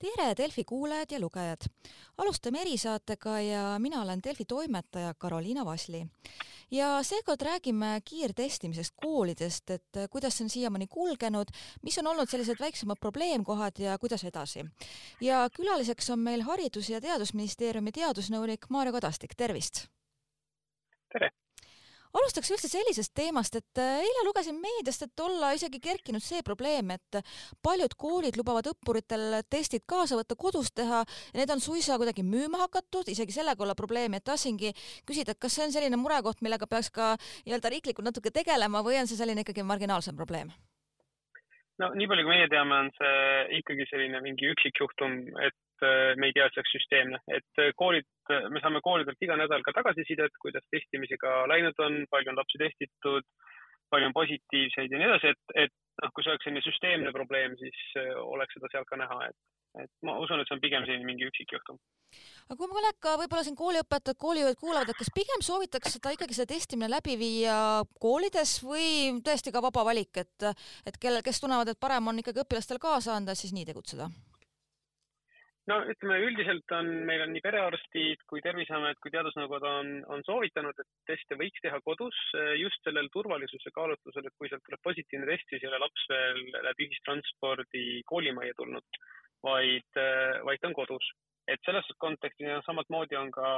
tere, Delfi kuulajad ja lugejad! alustame erisaatega ja mina olen Delfi toimetaja Karoliina Vasli. ja seekord räägime kiirtestimisest koolidest, et kuidas see on siiamaani kulgenud, mis on olnud sellised väiksemad probleemkohad ja kuidas edasi. ja külaliseks on meil Haridus- ja Teadusministeeriumi teadusnõunik Maarja Kadastik, tervist! tere! Alustaks üldse sellisest teemast, et äh, eile lugesin meediast, et olla isegi kerkinud see probleem, et paljud koolid lubavad õppuritel testid kaasa võtta, kodus teha need on suisa kuidagi müüma hakatud, isegi sellega olla probleemi, et tahtsingi küsida, et kas see on selline murekoht, millega peaks ka nii-öelda riiklikult natuke tegelema või on see selline ikkagi marginaalsem probleem? no nii palju, kui meie teame, on see ikkagi selline mingi üksikjuhtum, et äh, me ei tea, et see oleks süsteemne, et äh, koolid, me saame koolidelt iga nädal ka tagasisidet, kuidas testimisega läinud on, palju on lapsi testitud, palju on positiivseid ja nii edasi, et, et noh, kui see oleks selline süsteemne probleem, siis äh, oleks seda seal ka näha, et, et ma usun, et see on pigem selline mingi üksikjuhtum aga kui mõned ka võib-olla siin kooliõpetajad, koolijuhid kuulavad, et kas pigem soovitakse seda ikkagi seda testimine läbi viia koolides või tõesti ka vaba valik, et, et kellel, kes tunnevad, et parem on ikkagi õpilastel kaasa anda, siis nii tegutseda? No ütleme, üldiselt on, meil on nii perearstid kui Terviseamet kui Teadusnõukoda on, on soovitanud, et teste võiks teha kodus just sellel turvalisuse kaalutlusel, et kui sealt tuleb positiivne test, siis ei ole laps veel läbi ühistranspordi koolimajja tulnud, vaid, vaid ta on kodus et selles kontekstis ja samamoodi on ka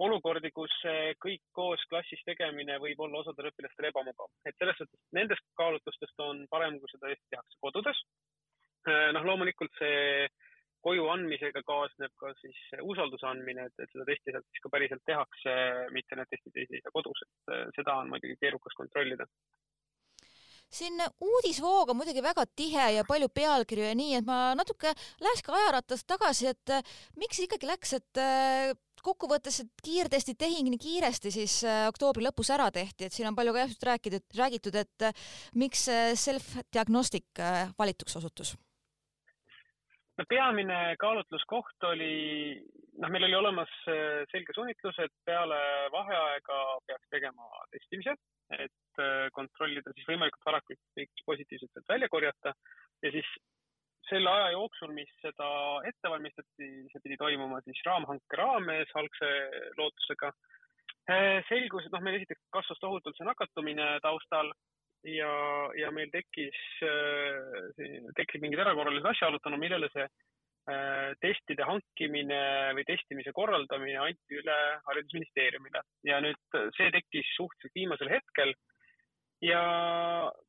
olukordi, kus kõik koos klassis tegemine võib olla osadele õpilastele ebamugav, et selles suhtes nendest kaalutlustest on parem, kui seda tehakse kodudes. noh, loomulikult see koju andmisega kaasneb ka siis usalduse andmine, et, et seda testi sealt siis ka päriselt tehakse, mitte need testid ei seisa kodus, et seda on muidugi keerukas kontrollida siin uudisvoog on muidugi väga tihe ja palju pealkirju ja nii, et ma natuke läheks ka ajaratast tagasi, et äh, miks ikkagi läks, et äh, kokkuvõttes, et kiirtesti tehing nii kiiresti siis äh, oktoobri lõpus ära tehti, et siin on palju ka just räägitud, räägitud, et miks self-diagnostic valituks osutus? No peamine kaalutluskoht oli, noh, meil oli olemas selge suunitlus, et peale vaheaega peaks tegema testimise, et Äh, kontrollida siis võimalikult varakult kõik positiivsed sealt välja korjata ja siis selle aja jooksul, mis seda ette valmistati, see pidi toimuma siis raamhanke raames algse lootusega. Äh, selgus, et noh, meil esiteks kasvas tohutult see nakatumine taustal ja, ja meil tekkis, äh, tekkis mingid erakorralised asjaolud, tänu millele see testide hankimine või testimise korraldamine anti üle Haridusministeeriumile. Ja nüüd see tekkis suhteliselt viimasel hetkel. Ja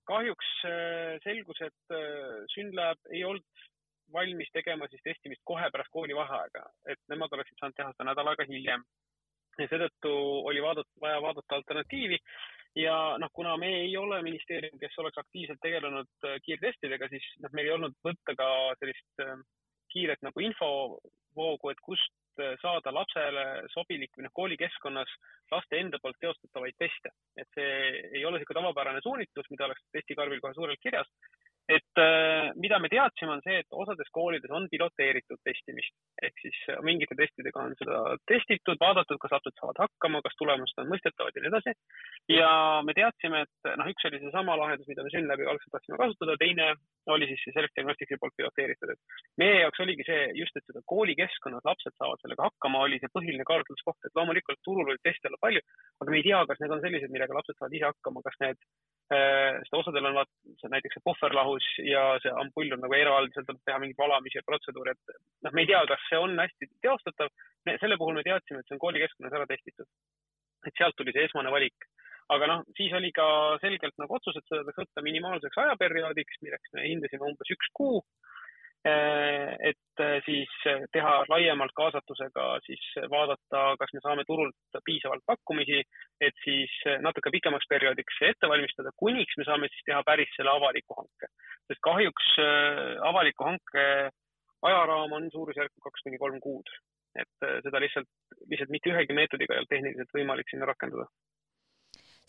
kahjuks äh, selgus, et äh, Synlab ei olnud valmis tegema siis testimist kohe pärast koolivaheaega, et nemad oleksid saanud teha seda nädal aega hiljem. ja seetõttu oli vaadata, vaja vaadata alternatiivi ja noh, kuna me ei ole ministeerium, kes oleks aktiivselt tegelenud äh, kiirtestidega, siis noh, meil ei olnud võtta ka sellist kiiret nagu infovoogu, et kust Äh, saada lapsele sobilik või noh, koolikeskkonnas laste enda poolt teostatavaid teste. et see ei ole niisugune tavapärane suunitlus, mida oleks testikarbil kohe suurelt kirjas, et äh, mida me teadsime, on see, et osades koolides on piloteeritud testimist. Ehk siis äh, mingite testidega on seda testitud, vaadatud, kas lapsed saavad hakkama, kas tulemused on mõistetavad ja nii edasi. ja me teadsime, et noh, üks oli seesama lahendus, mida me Synlabi algselt tahtsime kasutada, teine oli siis see Self-Diagnosticsi poolt piloteeritud, et meie jaoks oligi see just, et seda koolikeskkonnas lapsed saavad sellega hakkama, oli see põhiline kaalutluskoht, et loomulikult turul võib teste olla palju, aga me ei tea, kas need on sellised, millega lapsed saavad ise hakkama, kas need Äh, sest osadel on vaat näiteks see puhverlahus ja see ampull on nagu eraldi, seal tuleb teha mingeid valamisi ja protseduure, et noh, me ei tea, kas see on hästi teostatav. selle puhul me teadsime, et see on koolikeskkonnas ära testitud. et sealt tuli see esmane valik. aga noh, siis oli ka selgelt nagu otsus, et seda tuleks võtta minimaalseks ajaperioodiks, milleks me hindasime umbes üks kuu Äh, et siis äh, teha laiemalt kaasatusega, siis vaadata, kas me saame turult piisavalt pakkumisi, et siis natuke pikemaks perioodiks ette valmistada, kuniks me saame siis teha päris selle avaliku hanke. sest kahjuks avaliku hanke ajaraam on suurusjärku kaks kuni kolm kuud. et seda lihtsalt, lihtsalt mitte ühegi meetodiga ei olnud tehniliselt võimalik sinna rakendada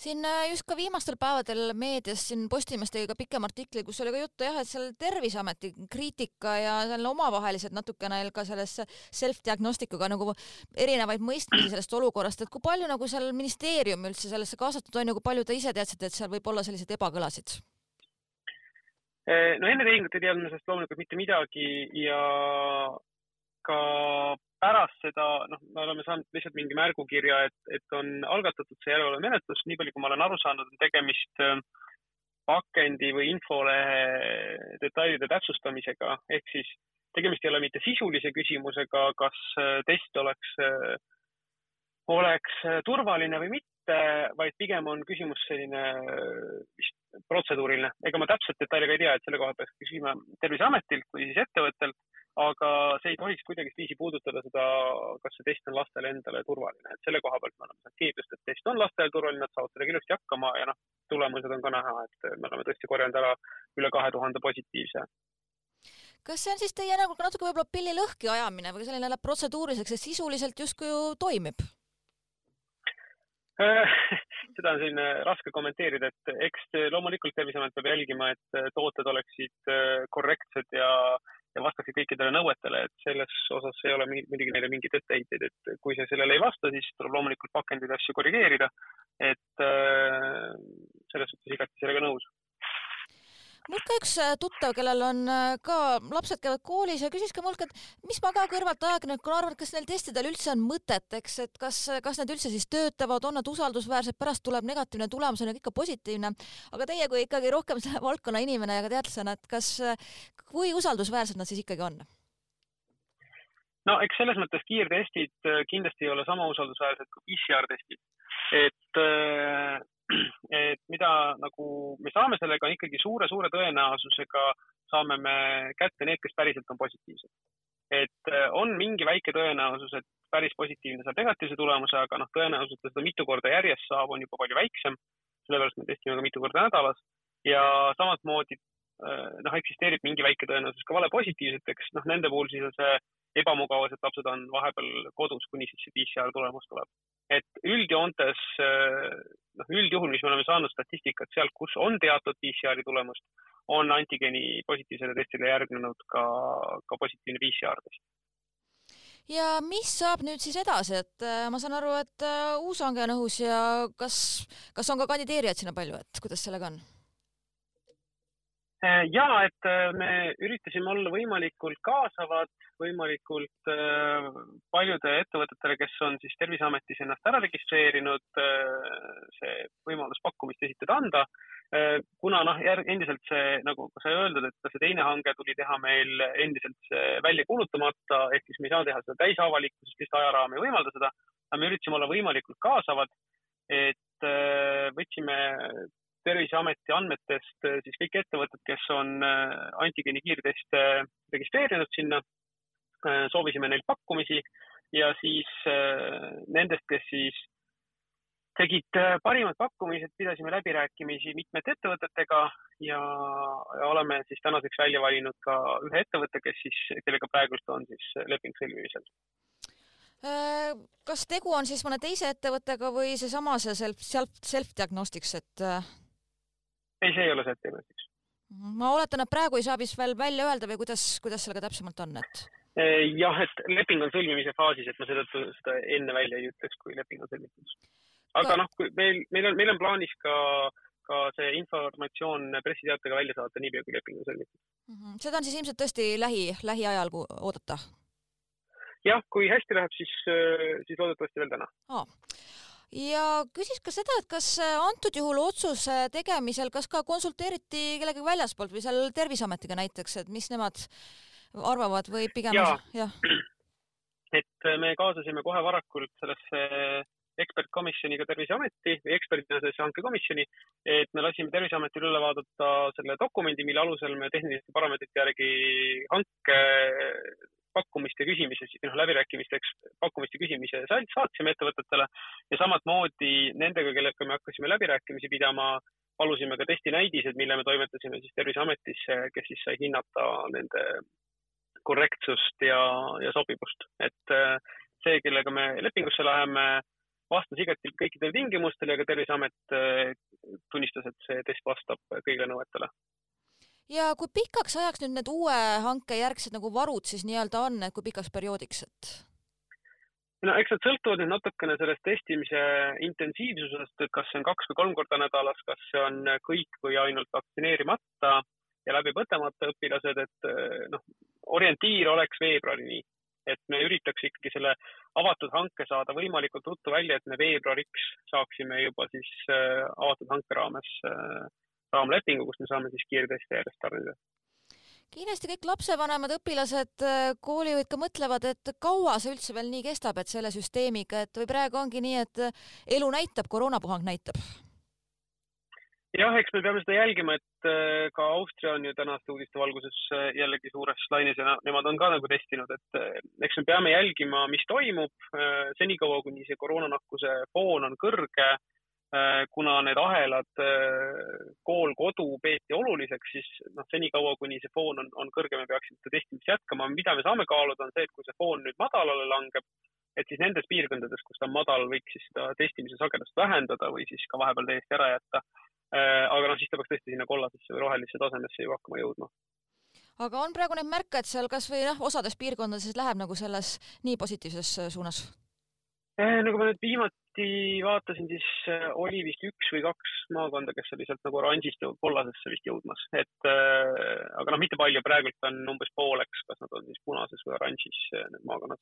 siin äh, just ka viimastel päevadel meedias siin Postimees tegi ka pikema artikli, kus oli ka juttu jah, et seal Terviseameti kriitika ja seal omavahelised natukene ka selles self-diagnostikuga nagu erinevaid mõistmisi sellest olukorrast, et kui palju nagu seal ministeerium üldse sellesse kaasatud on ja kui palju te ise teadsite, et seal võib olla selliseid ebakõlasid? no enne tehingut ei teadnud me sellest loomulikult mitte midagi ja ka pärast seda, noh, me oleme saanud lihtsalt mingi märgukirja, et, et on algatatud see järelevalvemenetlus, nii palju, kui ma olen aru saanud, on tegemist äh, pakendi või infolehe detailide täpsustamisega, ehk siis tegemist ei ole mitte sisulise küsimusega, kas äh, test oleks, äh, oleks turvaline või mitte, vaid pigem on küsimus selline vist protseduuriline. ega ma täpselt detaile ka ei tea, et selle koha peaks küsima Terviseametilt või siis ettevõttelt aga see ei tohiks kuidagiviisi puudutada seda, kas see test on lastele endale turvaline, et selle koha pealt me oleme saanud kinnitust, et test on lastele turvaline, nad saavad sellega ilusti hakkama ja noh, tulemused on ka näha, et me oleme tõesti korjanud ära üle kahe tuhande positiivse kas see on siis teie nagu natuke võib-olla pilli lõhki ajamine või selline läheb protseduuriliseks, et sisuliselt justkui ju toimib? seda on selline raske kommenteerida, et eks loomulikult Terviseamet peab jälgima, et tooted oleksid korrektsed ja ja vastaksid kõikidele nõuetele, et selles osas ei ole muidugi neile mingeid etteheiteid, et kui see sellele ei vasta, siis tuleb loomulikult pakendeid asju korrigeerida. et äh, selles suhtes igati sellega nõus mul ka üks äh, tuttav, kellel on äh, ka lapsed käivad koolis ja küsis ka mult, et mis ma ka kõrvalt ajakirjanikuna arvan, et kas neil testidel üldse on mõtet, eks, et kas, kas need üldse siis töötavad, on nad usaldusväärsed, pärast tuleb negatiivne tulemus, on ju ikka positiivne. aga teie kui ikkagi rohkem selle valdkonna inimene ja ka teadlasena, et kas, kui usaldusväärsed nad siis ikkagi on? no eks selles mõttes kiirtestid äh, kindlasti ei ole sama usaldusväärsed kui PCR-testid, et et mida nagu me saame sellega ikkagi suure-suure tõenäosusega saame me kätte need, kes päriselt on positiivsed. et äh, on mingi väike tõenäosus, et päris positiivne saab negatiivse tulemuse, aga noh, tõenäosus, et ta seda mitu korda järjest saab, on juba palju väiksem. sellepärast me testime ka mitu korda nädalas ja samasmoodi äh, noh, eksisteerib mingi väike tõenäosus ka valepositiivseteks, noh, nende puhul siis on see ebamugavus, et lapsed on vahepeal kodus, kuni siis see PCR tulemus tuleb et üldjoontes noh, üldjuhul, mis me oleme saanud statistikat sealt, kus on teatud PCR-i tulemust, on antigeeni positiivsele testile järgnenud ka, ka positiivne PCR test. ja mis saab nüüd siis edasi, et äh, ma saan aru, et äh, uus hange on õhus ja kas, kas on ka kandideerijaid sinna palju, et kuidas sellega on? Äh, ja et me üritasime olla võimalikult kaasavad võimalikult äh, paljude ettevõtetele, kes on siis Terviseametis ennast ära registreerinud, see võimalus pakkumist esitada anda. Kuna noh, endiselt see, nagu sai öeldud, et ka see teine hange tuli teha meil endiselt välja kuulutamata, ehk siis me ei saa teha seda täisavalikkusest, sest ajaraam ei võimalda seda, aga me üritasime olla võimalikult kaasavad, et võtsime Terviseameti andmetest siis kõik ettevõtted, kes on antigeeni kiirteste registreerinud sinna Äh, soovisime neilt pakkumisi ja siis äh, nendest, kes siis tegid äh, parimad pakkumised, pidasime läbirääkimisi mitmete ettevõtetega ja, ja oleme siis tänaseks välja valinud ka ühe ettevõtte, kes siis, kellega praegust on siis leping sõlmimisel. kas tegu on siis mõne teise ettevõttega või seesama see self, self, self-diagnostics, et? Ei, see ei ole self-diagnostics. ma oletan, et praegu ei saa vist veel välja öelda või kuidas, kuidas sellega täpsemalt on, et? Eh, jah, et leping on sõlmimise faasis, et ma seetõttu seda enne välja ei ütleks, kui leping on sõlmitud. aga noh, kui meil, meil on, meil on plaanis ka, ka see informatsioon pressiteatega välja saata niipea, kui leping on sõlmitud. -hmm. seda on siis ilmselt tõesti lähi, lähiajal oodata? jah, kui hästi läheb, siis, siis loodetavasti veel täna oh ja küsis ka seda, et kas antud juhul otsuse tegemisel, kas ka konsulteeriti kellegagi väljaspoolt või seal Terviseametiga näiteks, et mis nemad arvavad või pigem jah ja.? et me kaasasime kohe varakult sellesse ekspertkomisjoni ka Terviseameti või eksperdina sellesse hankekomisjoni, et me lasime Terviseametil üle vaadata selle dokumendi, mille alusel me tehniliste parameetrite järgi hanke pakkumiste küsimise, noh, läbirääkimisteks pakkumiste küsimise saatsime ettevõtetele ja samamoodi nendega, kellega me hakkasime läbirääkimisi pidama, palusime ka testinäidised, mille me toimetasime siis Terviseametisse, kes siis sai hinnata nende korrektsust ja, ja sobivust, et äh, see, kellega me lepingusse läheme, vastas igati kõikidele tingimustele ja ka Terviseamet äh, tunnistas, et see test vastab kõigile nõuetele. Ja kui pikaks ajaks nüüd need uue hanke järgsed nagu varud siis nii-öelda on, et kui pikaks perioodiks, et? no eks nad sõltuvad nüüd natukene sellest testimise intensiivsusest, et kas see on kaks või kolm korda nädalas, kas see on kõik või ainult vaktsineerimata ja läbi põtemata õpilased, et noh, orientiir oleks veebruarini, et me üritaks ikkagi selle avatud hanke saada võimalikult ruttu välja, et me veebruariks saaksime juba siis äh, avatud hanke raames äh, raamlepingu, kus me saame siis kiirteste järjest tarnida kindlasti kõik lapsevanemad, õpilased, koolijuhid ka mõtlevad, et kaua see üldse veel nii kestab, et selle süsteemiga, et või praegu ongi nii, et elu näitab, koroonapuhang näitab jah, eks me peame seda jälgima, et äh, ka Austria on ju tänaste uudiste valguses äh, jällegi suures laines ja nemad on ka nagu testinud, et äh, eks me peame jälgima, mis toimub senikaua, kuni see koroonanakkuse foon on kõrge. Kuna need ahelad kool-kodu peeti oluliseks, siis noh, senikaua, kuni see foon on, on kõrge, me peaksime seda testimist jätkama. mida me saame kaaluda, on see, et kui see foon nüüd madalale langeb, et siis nendes piirkondades, kus ta on madal, võiks siis seda testimise sagedust vähendada või siis ka vahepeal täiesti ära jätta Äh, aga noh, siis ta peaks tõesti sinna kollasesse või rohelisse tasemesse ju hakkama jõudma. aga on praegu neid märke, et seal kasvõi noh, osades piirkondades läheb nagu selles nii positiivses äh, suunas? Äh, nagu ma nüüd viimati vaatasin, siis oli vist üks või kaks maakonda, kes oli sealt nagu oranžist kollasesse vist jõudmas, et aga noh, mitte palju, praegult on umbes pooleks, kas nad on siis punases või oranžis, need maakonnad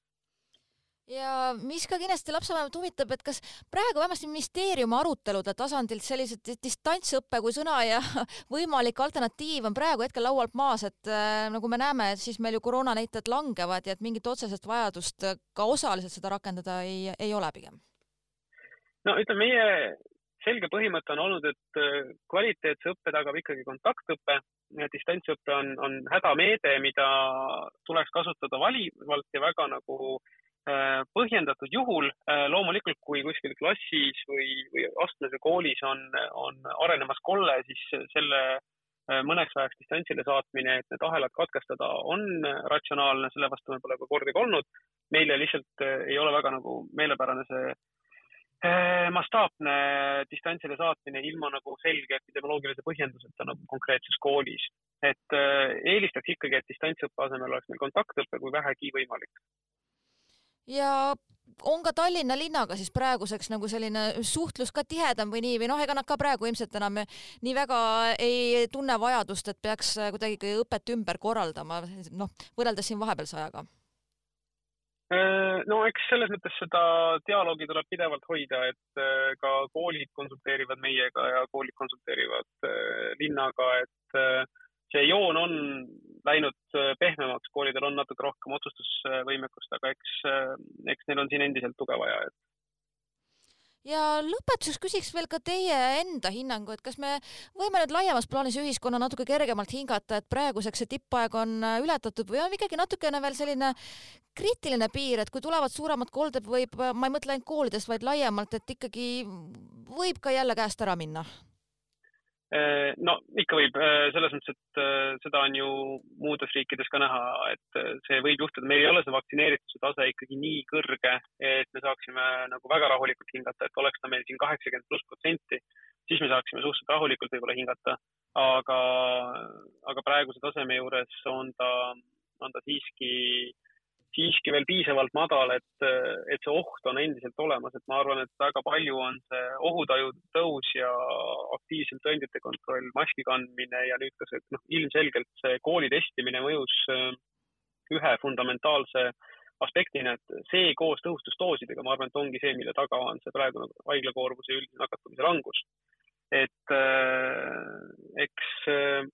ja mis ka kindlasti lapsevanemat huvitab, et kas praegu vähemasti ministeeriumi arutelude tasandilt sellised distantsõppe kui sõna ja võimalik alternatiiv on praegu hetkel laualt maas, et äh, nagu me näeme, siis meil ju koroonanäitajad langevad ja et mingit otsesest vajadust ka osaliselt seda rakendada ei, ei ole pigem? no ütleme, meie selge põhimõte on olnud, et äh, kvaliteetse õppe tagab ikkagi kontaktõpe. distantsõpe on, on hädameede, mida tuleks kasutada valivalt ja väga nagu äh, Äh, põhjendatud juhul äh, loomulikult, kui kuskil klassis või, või astmes või koolis on, on arenemas kolle, siis selle äh, mõneks ajaks distantsile saatmine, et need ahelad katkestada, on ratsionaalne, selle vastu me pole ka kordagi olnud. meile lihtsalt ei ole väga nagu meelepärane see mastaapne distantsile saatmine ilma nagu selge epidemioloogilise põhjenduseta nagu konkreetses koolis. et eelistaks ikkagi, et distantsõppe asemel oleks meil kontaktõpe, kui vähegi võimalik ja on ka Tallinna linnaga siis praeguseks nagu selline suhtlus ka tihedam või nii või noh, ega nad ka praegu ilmselt enam nii väga ei tunne vajadust, et peaks kuidagi õpet ümber korraldama, noh, võrreldes siin vahepealse ajaga. Äh, no eks selles mõttes seda dialoogi tuleb pidevalt hoida, et äh, ka koolid konsulteerivad meiega ja koolid konsulteerivad äh, linnaga, et see joon on läinud äh, pehmemaks, koolidel on natuke rohkem otsustusvõimekust, aga eks, äh, eks neil on siin endiselt tuge vaja, et ja lõpetuseks küsiks veel ka teie enda hinnangu, et kas me võime nüüd laiemas plaanis ühiskonna natuke kergemalt hingata, et praeguseks see tippaeg on äh, ületatud või on ikkagi natukene veel selline kriitiline piir, et kui tulevad suuremad kolded, võib, ma ei mõtle ainult koolidest, vaid laiemalt, et ikkagi võib ka jälle käest ära minna no ikka võib, äh, selles mõttes, et äh, seda on ju muudes riikides ka näha, et see võib juhtuda, meil ei ole see vaktsineerituse tase ikkagi nii kõrge, et me saaksime nagu väga rahulikult hingata, et oleks ta meil siin kaheksakümmend pluss protsenti, siis me saaksime suhteliselt rahulikult võib-olla hingata. aga, aga praeguse taseme juures on ta, on ta siiski äh, siiski veel piisavalt madal, et, et see oht on endiselt olemas, et ma arvan, et väga palju on see ohutaju tõus ja aktiivsem tõendite kontroll, maski kandmine ja nüüd ka see, noh, ilmselgelt see kooli testimine mõjus äh, ühe fundamentaalse aspektina, et see koos tõhustusdoosidega, ma arvan, et ongi see, mille taga on see praegune haiglakoormuse ja üldise nakatumise langus. et äh, eks äh,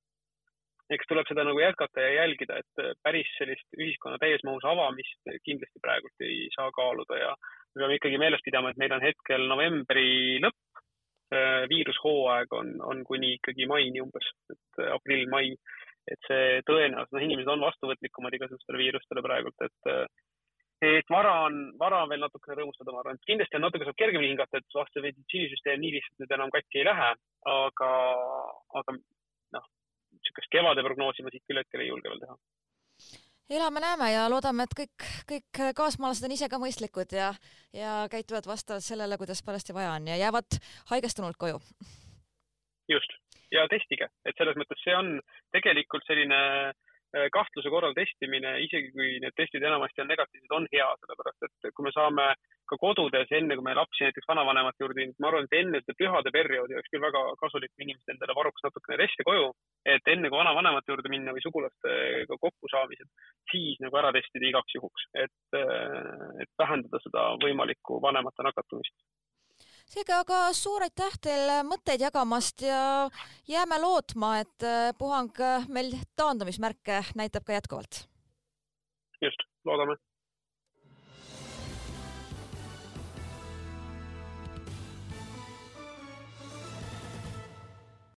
eks tuleb seda nagu jätkata ja jälgida, et äh, päris sellist ühiskonna täiesmahus avamist kindlasti praegult ei saa kaaluda ja me peame ikkagi meeles pidama, et meil on hetkel novembri lõpp, äh, viirushooaeg on, on kuni ikkagi maini umbes, et äh, aprill-mai, et see tõenäoliselt, noh, inimesed on vastuvõtlikumad igasugustele viirustele praegult, et et vara on, vara on veel natukene rõõmustada, ma arvan, et kindlasti on natuke saab kergemini hingata, et vastav meditsiinisüsteem nii lihtsalt nüüd enam katki ei lähe, aga, aga niisugust kevade prognoosi ma siit küll hetkel ei julge veel teha. elame-näeme ja loodame, et kõik, kõik kaasmaalased on ise ka mõistlikud ja, ja käituvad vastavalt sellele, kuidas parajasti vaja on ja jäävad haigestunult koju. just, ja testige, et selles mõttes see on tegelikult selline kahtluse korral testimine, isegi kui need testid enamasti on negatiivsed, on hea, sellepärast et kui me saame ka kodudes, enne kui me lapsi näiteks vanavanemate juurde viime, ma arvan, et enne seda pühade perioodi oleks küll väga kasulik, kui inimesed endale varuks natukene teste koju, et enne kui vanavanemate juurde minna või sugulastega kokkusaamised, siis nagu ära testida igaks juhuks, et, et vähendada seda võimalikku vanemate nakatumist seega aga suur aitäh teile mõtteid jagamast ja jääme lootma, et äh, puhang meil taandumismärke näitab ka jätkuvalt. just, loodame